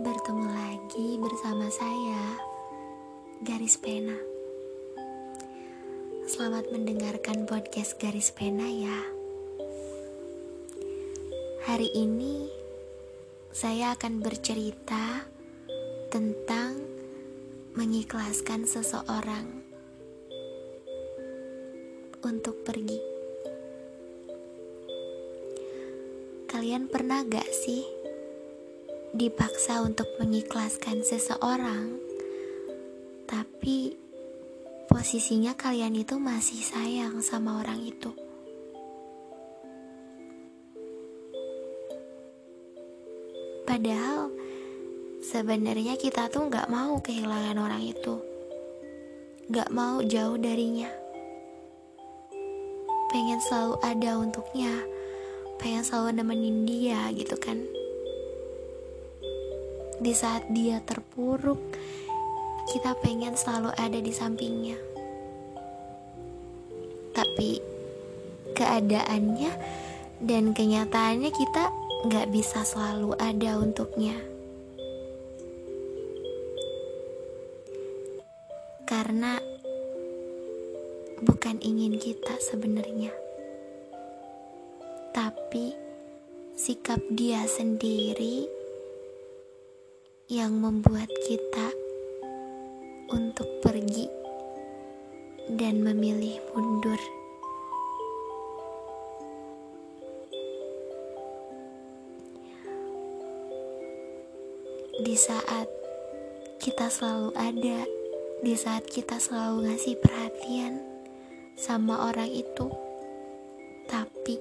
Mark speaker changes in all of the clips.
Speaker 1: Bertemu lagi bersama saya, Garis Pena. Selamat mendengarkan podcast Garis Pena ya. Hari ini saya akan bercerita tentang mengikhlaskan seseorang untuk pergi. Kalian pernah gak sih? Dipaksa untuk mengikhlaskan seseorang, tapi posisinya kalian itu masih sayang sama orang itu. Padahal sebenarnya kita tuh nggak mau kehilangan orang itu, nggak mau jauh darinya. Pengen selalu ada untuknya, pengen selalu nemenin dia gitu kan di saat dia terpuruk, kita pengen selalu ada di sampingnya. Tapi keadaannya dan kenyataannya kita nggak bisa selalu ada untuknya. Karena bukan ingin kita sebenarnya. Tapi sikap dia sendiri yang membuat kita untuk pergi dan memilih mundur. Di saat kita selalu ada, di saat kita selalu ngasih perhatian sama orang itu, tapi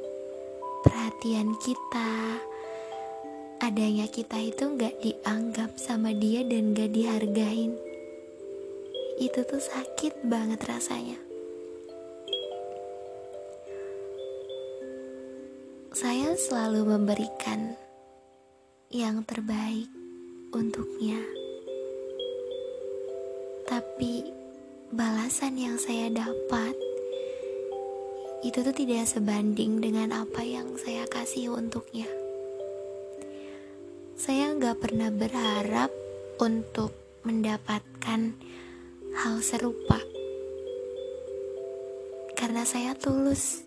Speaker 1: perhatian kita adanya kita itu gak dianggap sama dia dan gak dihargain. Itu tuh sakit banget rasanya. Saya selalu memberikan yang terbaik untuknya. Tapi balasan yang saya dapat itu tuh tidak sebanding dengan apa yang saya kasih untuknya saya nggak pernah berharap untuk mendapatkan hal serupa. Karena saya tulus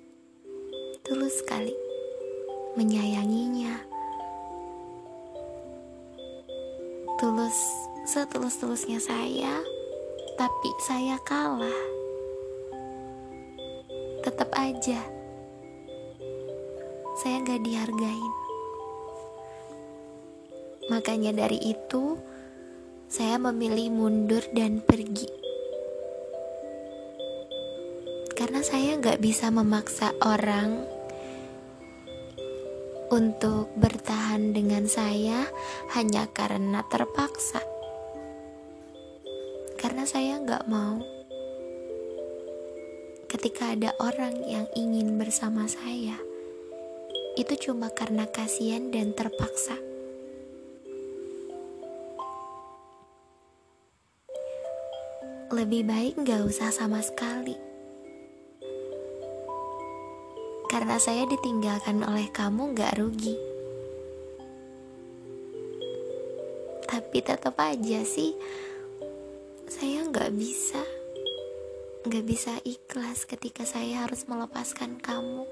Speaker 1: tulus sekali menyayanginya. Tulus setulus-tulusnya saya tapi saya kalah. Tetap aja saya gak dihargain Makanya dari itu, saya memilih mundur dan pergi. Karena saya gak bisa memaksa orang untuk bertahan dengan saya hanya karena terpaksa. Karena saya gak mau ketika ada orang yang ingin bersama saya, itu cuma karena kasihan dan terpaksa. Lebih baik gak usah sama sekali. Karena saya ditinggalkan oleh kamu gak rugi. Tapi tetap aja sih, saya gak bisa. Gak bisa ikhlas ketika saya harus melepaskan kamu.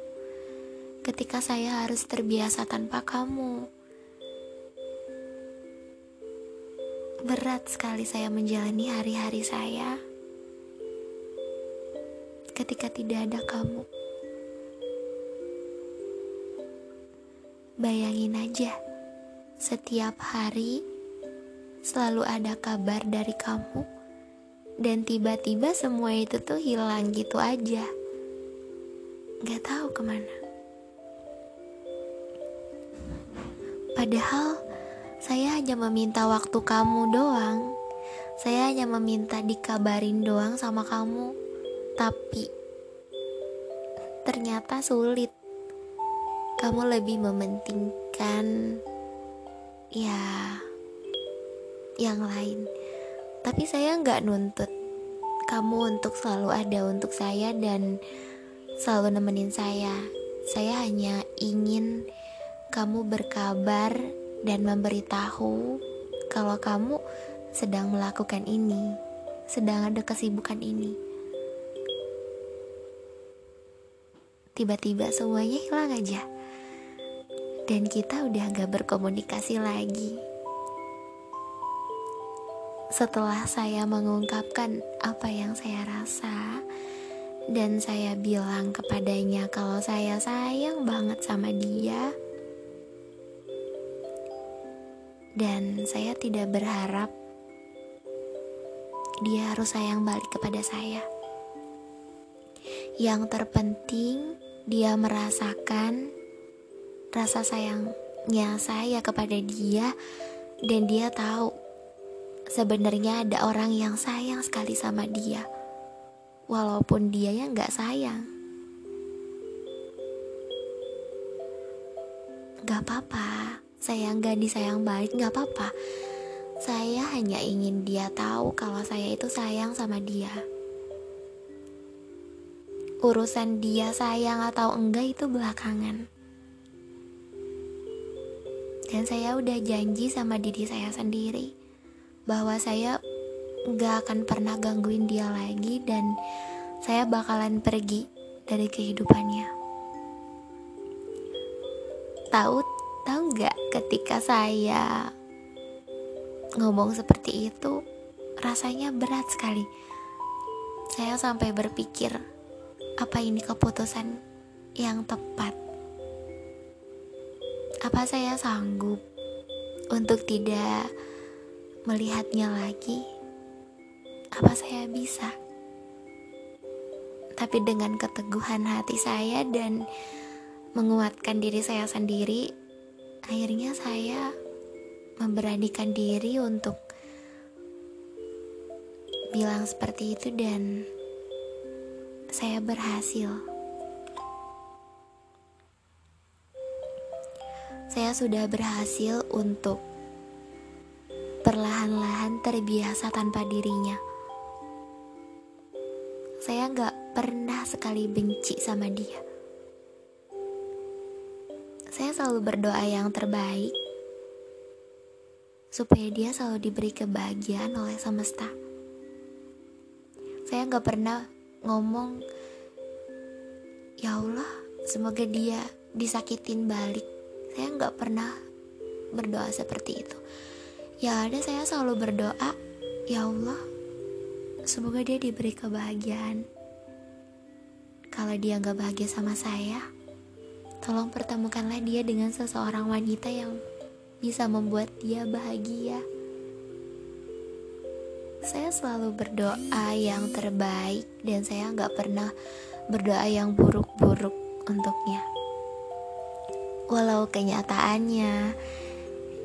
Speaker 1: Ketika saya harus terbiasa tanpa kamu. Berat sekali saya menjalani hari-hari saya ketika tidak ada kamu. Bayangin aja, setiap hari selalu ada kabar dari kamu, dan tiba-tiba semua itu tuh hilang gitu aja. Gak tahu ke mana. Padahal saya hanya meminta waktu kamu doang. Saya hanya meminta dikabarin doang sama kamu. Tapi ternyata sulit. Kamu lebih mementingkan ya yang lain. Tapi saya nggak nuntut kamu untuk selalu ada untuk saya dan selalu nemenin saya. Saya hanya ingin kamu berkabar dan memberitahu kalau kamu sedang melakukan ini, sedang ada kesibukan ini. Tiba-tiba semuanya hilang aja. Dan kita udah gak berkomunikasi lagi. Setelah saya mengungkapkan apa yang saya rasa, dan saya bilang kepadanya kalau saya sayang banget sama dia, dan saya tidak berharap dia harus sayang balik kepada saya. Yang terpenting, dia merasakan rasa sayangnya saya kepada dia, dan dia tahu sebenarnya ada orang yang sayang sekali sama dia, walaupun dia yang nggak sayang. Gak apa-apa, saya nggak disayang balik nggak apa-apa. Saya hanya ingin dia tahu kalau saya itu sayang sama dia. Urusan dia sayang atau enggak itu belakangan. Dan saya udah janji sama diri saya sendiri bahwa saya gak akan pernah gangguin dia lagi dan saya bakalan pergi dari kehidupannya. Tahu tahu gak ketika saya ngomong seperti itu rasanya berat sekali. Saya sampai berpikir apa ini keputusan yang tepat. Apa saya sanggup untuk tidak melihatnya lagi, apa saya bisa? Tapi dengan keteguhan hati saya dan menguatkan diri saya sendiri, akhirnya saya memberanikan diri untuk bilang seperti itu dan saya berhasil. Saya sudah berhasil untuk perlahan-lahan terbiasa tanpa dirinya. Saya gak pernah sekali benci sama dia. Saya selalu berdoa yang terbaik supaya dia selalu diberi kebahagiaan oleh semesta. Saya gak pernah ngomong, ya Allah, semoga dia disakitin balik. Saya gak pernah berdoa seperti itu ya ada saya selalu berdoa ya Allah semoga dia diberi kebahagiaan kalau dia nggak bahagia sama saya tolong pertemukanlah dia dengan seseorang wanita yang bisa membuat dia bahagia. Saya selalu berdoa yang terbaik dan saya nggak pernah berdoa yang buruk-buruk untuknya. Walau kenyataannya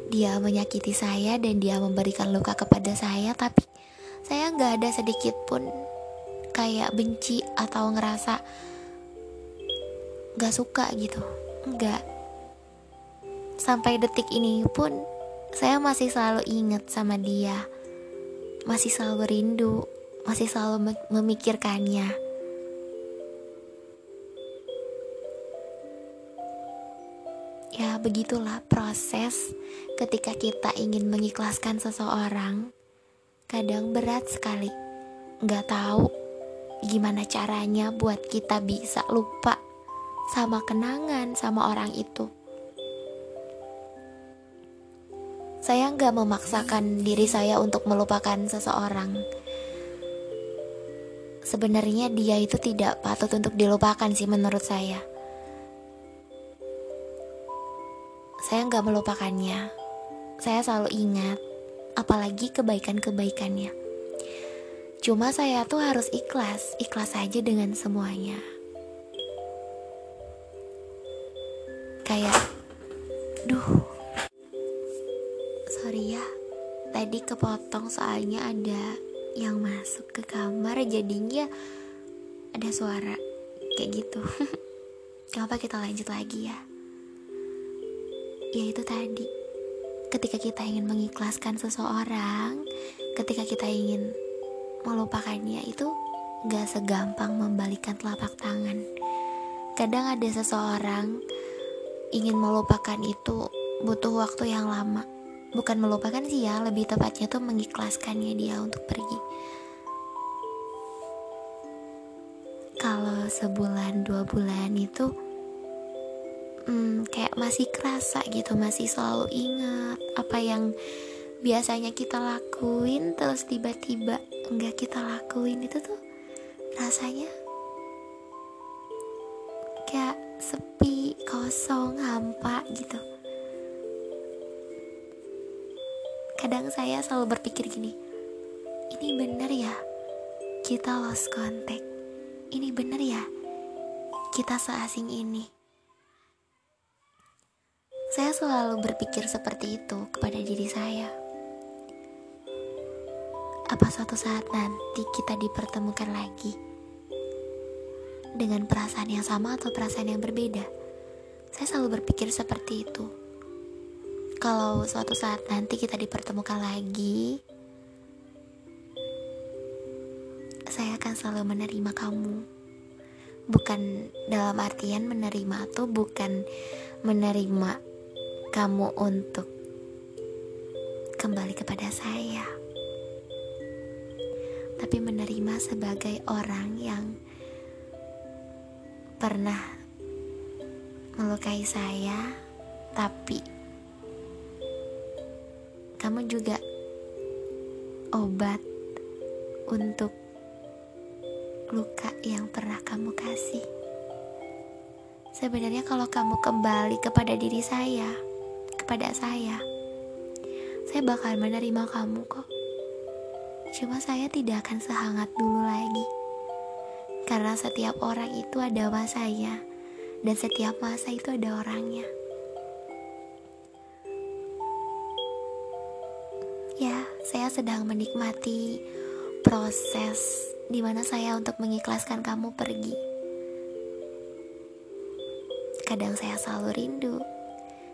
Speaker 1: dia menyakiti saya dan dia memberikan luka kepada saya tapi saya nggak ada sedikit pun kayak benci atau ngerasa nggak suka gitu nggak sampai detik ini pun saya masih selalu ingat sama dia masih selalu rindu masih selalu memikirkannya Ya, begitulah proses ketika kita ingin mengikhlaskan seseorang. Kadang berat sekali. Gak tahu gimana caranya buat kita bisa lupa sama kenangan sama orang itu. Saya gak memaksakan diri saya untuk melupakan seseorang. Sebenarnya dia itu tidak patut untuk dilupakan sih menurut saya Saya nggak melupakannya. Saya selalu ingat, apalagi kebaikan-kebaikannya. Cuma saya tuh harus ikhlas, ikhlas aja dengan semuanya. Kayak, duh, sorry ya, tadi kepotong soalnya ada yang masuk ke kamar jadinya ada suara kayak gitu. Gak kita lanjut lagi ya. Yaitu tadi. Ketika kita ingin mengikhlaskan seseorang ketika kita ingin melupakannya itu gak segampang membalikan telapak tangan. Kadang ada seseorang ingin melupakan itu butuh waktu yang lama. Bukan melupakan sih ya lebih tepatnya tuh mengikhlaskannya dia untuk pergi. Kalau sebulan dua bulan itu hmm, kayak masih kerasa gitu masih selalu ingat apa yang biasanya kita lakuin terus tiba-tiba enggak kita lakuin. Itu tuh rasanya kayak sepi kosong hampa gitu. Kadang saya selalu berpikir gini ini bener ya kita lost contact? Ini bener ya kita seasing ini? Saya selalu berpikir seperti itu kepada diri saya. Apa suatu saat nanti kita dipertemukan lagi dengan perasaan yang sama atau perasaan yang berbeda? Saya selalu berpikir seperti itu. Kalau suatu saat nanti kita dipertemukan lagi, saya akan selalu menerima kamu. Bukan dalam artian menerima atau bukan menerima kamu untuk kembali kepada saya tapi menerima sebagai orang yang pernah melukai saya, tapi kamu juga obat untuk luka yang pernah kamu kasih. Sebenarnya, kalau kamu kembali kepada diri saya, kepada saya, saya bakal menerima kamu kok. Cuma saya tidak akan sehangat dulu lagi. Karena setiap orang itu ada masanya dan setiap masa itu ada orangnya. Ya, saya sedang menikmati proses di mana saya untuk mengikhlaskan kamu pergi. Kadang saya selalu rindu,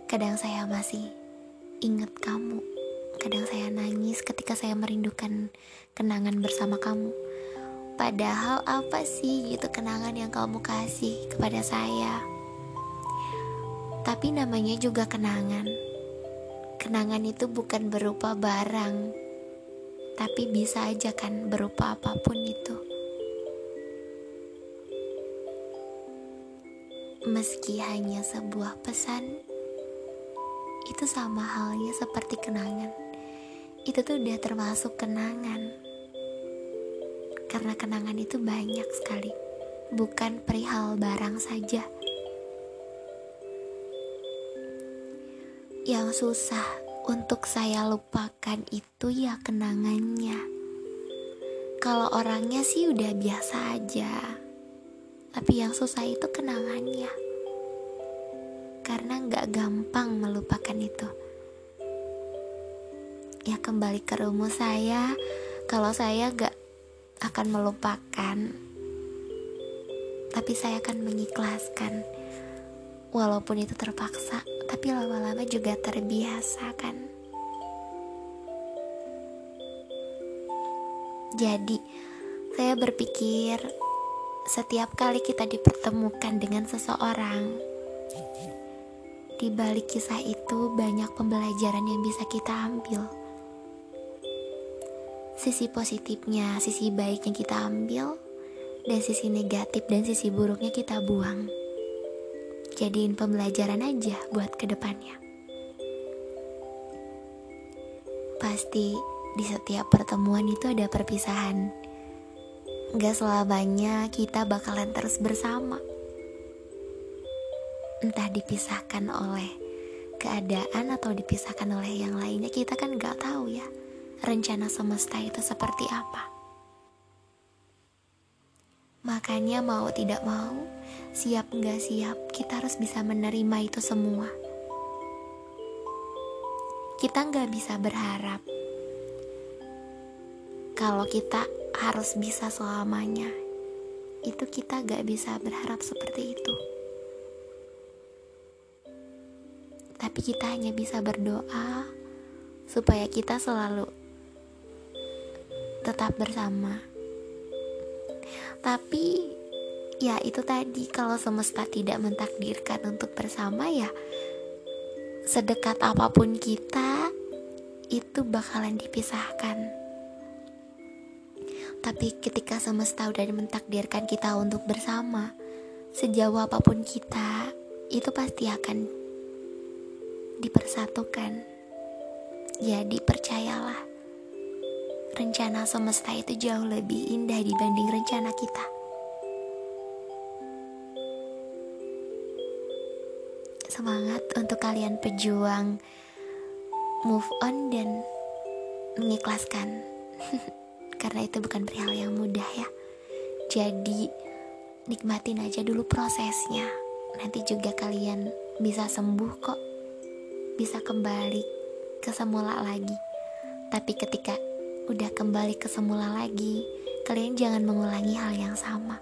Speaker 1: kadang saya masih ingat kamu. Kadang saya nangis ketika saya merindukan kenangan bersama kamu. Padahal apa sih gitu kenangan yang kamu kasih kepada saya? Tapi namanya juga kenangan. Kenangan itu bukan berupa barang, tapi bisa aja kan berupa apa pun itu. Meski hanya sebuah pesan, itu sama halnya seperti kenangan itu tuh udah termasuk kenangan karena kenangan itu banyak sekali. Bukan perihal barang saja. Yang susah untuk saya lupakan itu ya kenangannya. Kalau orangnya sih udah biasa aja. Tapi yang susah itu kenangannya. Karena nggak gampang melupakan itu. Ya kembali ke rumus saya. Kalau saya gak akan melupakan. Tapi saya akan mengikhlaskan. Walaupun itu terpaksa tapi lama-lama juga terbiasa kan jadi saya berpikir setiap kali kita dipertemukan dengan seseorang di balik kisah itu banyak pembelajaran yang bisa kita ambil sisi positifnya, sisi baiknya kita ambil, dan sisi negatif dan sisi buruknya kita buang. Jadiin pembelajaran aja buat ke depannya. Pasti di setiap pertemuan itu ada perpisahan. Gak selamanya kita bakalan terus bersama. Entah dipisahkan oleh keadaan atau dipisahkan oleh yang lainnya, kita kan gak tahu ya rencana semesta itu seperti apa. Makanya mau tidak mau, siap nggak siap, kita harus bisa menerima itu semua. Kita nggak bisa berharap kalau kita harus bisa selamanya. Itu kita gak bisa berharap seperti itu. Tapi kita hanya bisa berdoa supaya kita selalu tetap bersama. Tapi ya itu tadi kalau semesta tidak mentakdirkan untuk bersama ya sedekat apa pun kita itu bakalan dipisahkan. Tapi ketika semesta udah mentakdirkan kita untuk bersama, sejauh apa pun kita, itu pasti akan dipersatukan. Jadi percayalah, rencana semesta itu jauh lebih indah dibanding rencana kita. Semangat untuk kalian pejuang move on dan mengikhlaskan. Karena itu bukan perihal yang mudah ya. Jadi nikmatin aja dulu prosesnya. Nanti juga kalian bisa sembuh kok. Bisa kembali ke semula lagi. Tapi ketika udah kembali ke semula lagi, kalian jangan mengulangi hal yang sama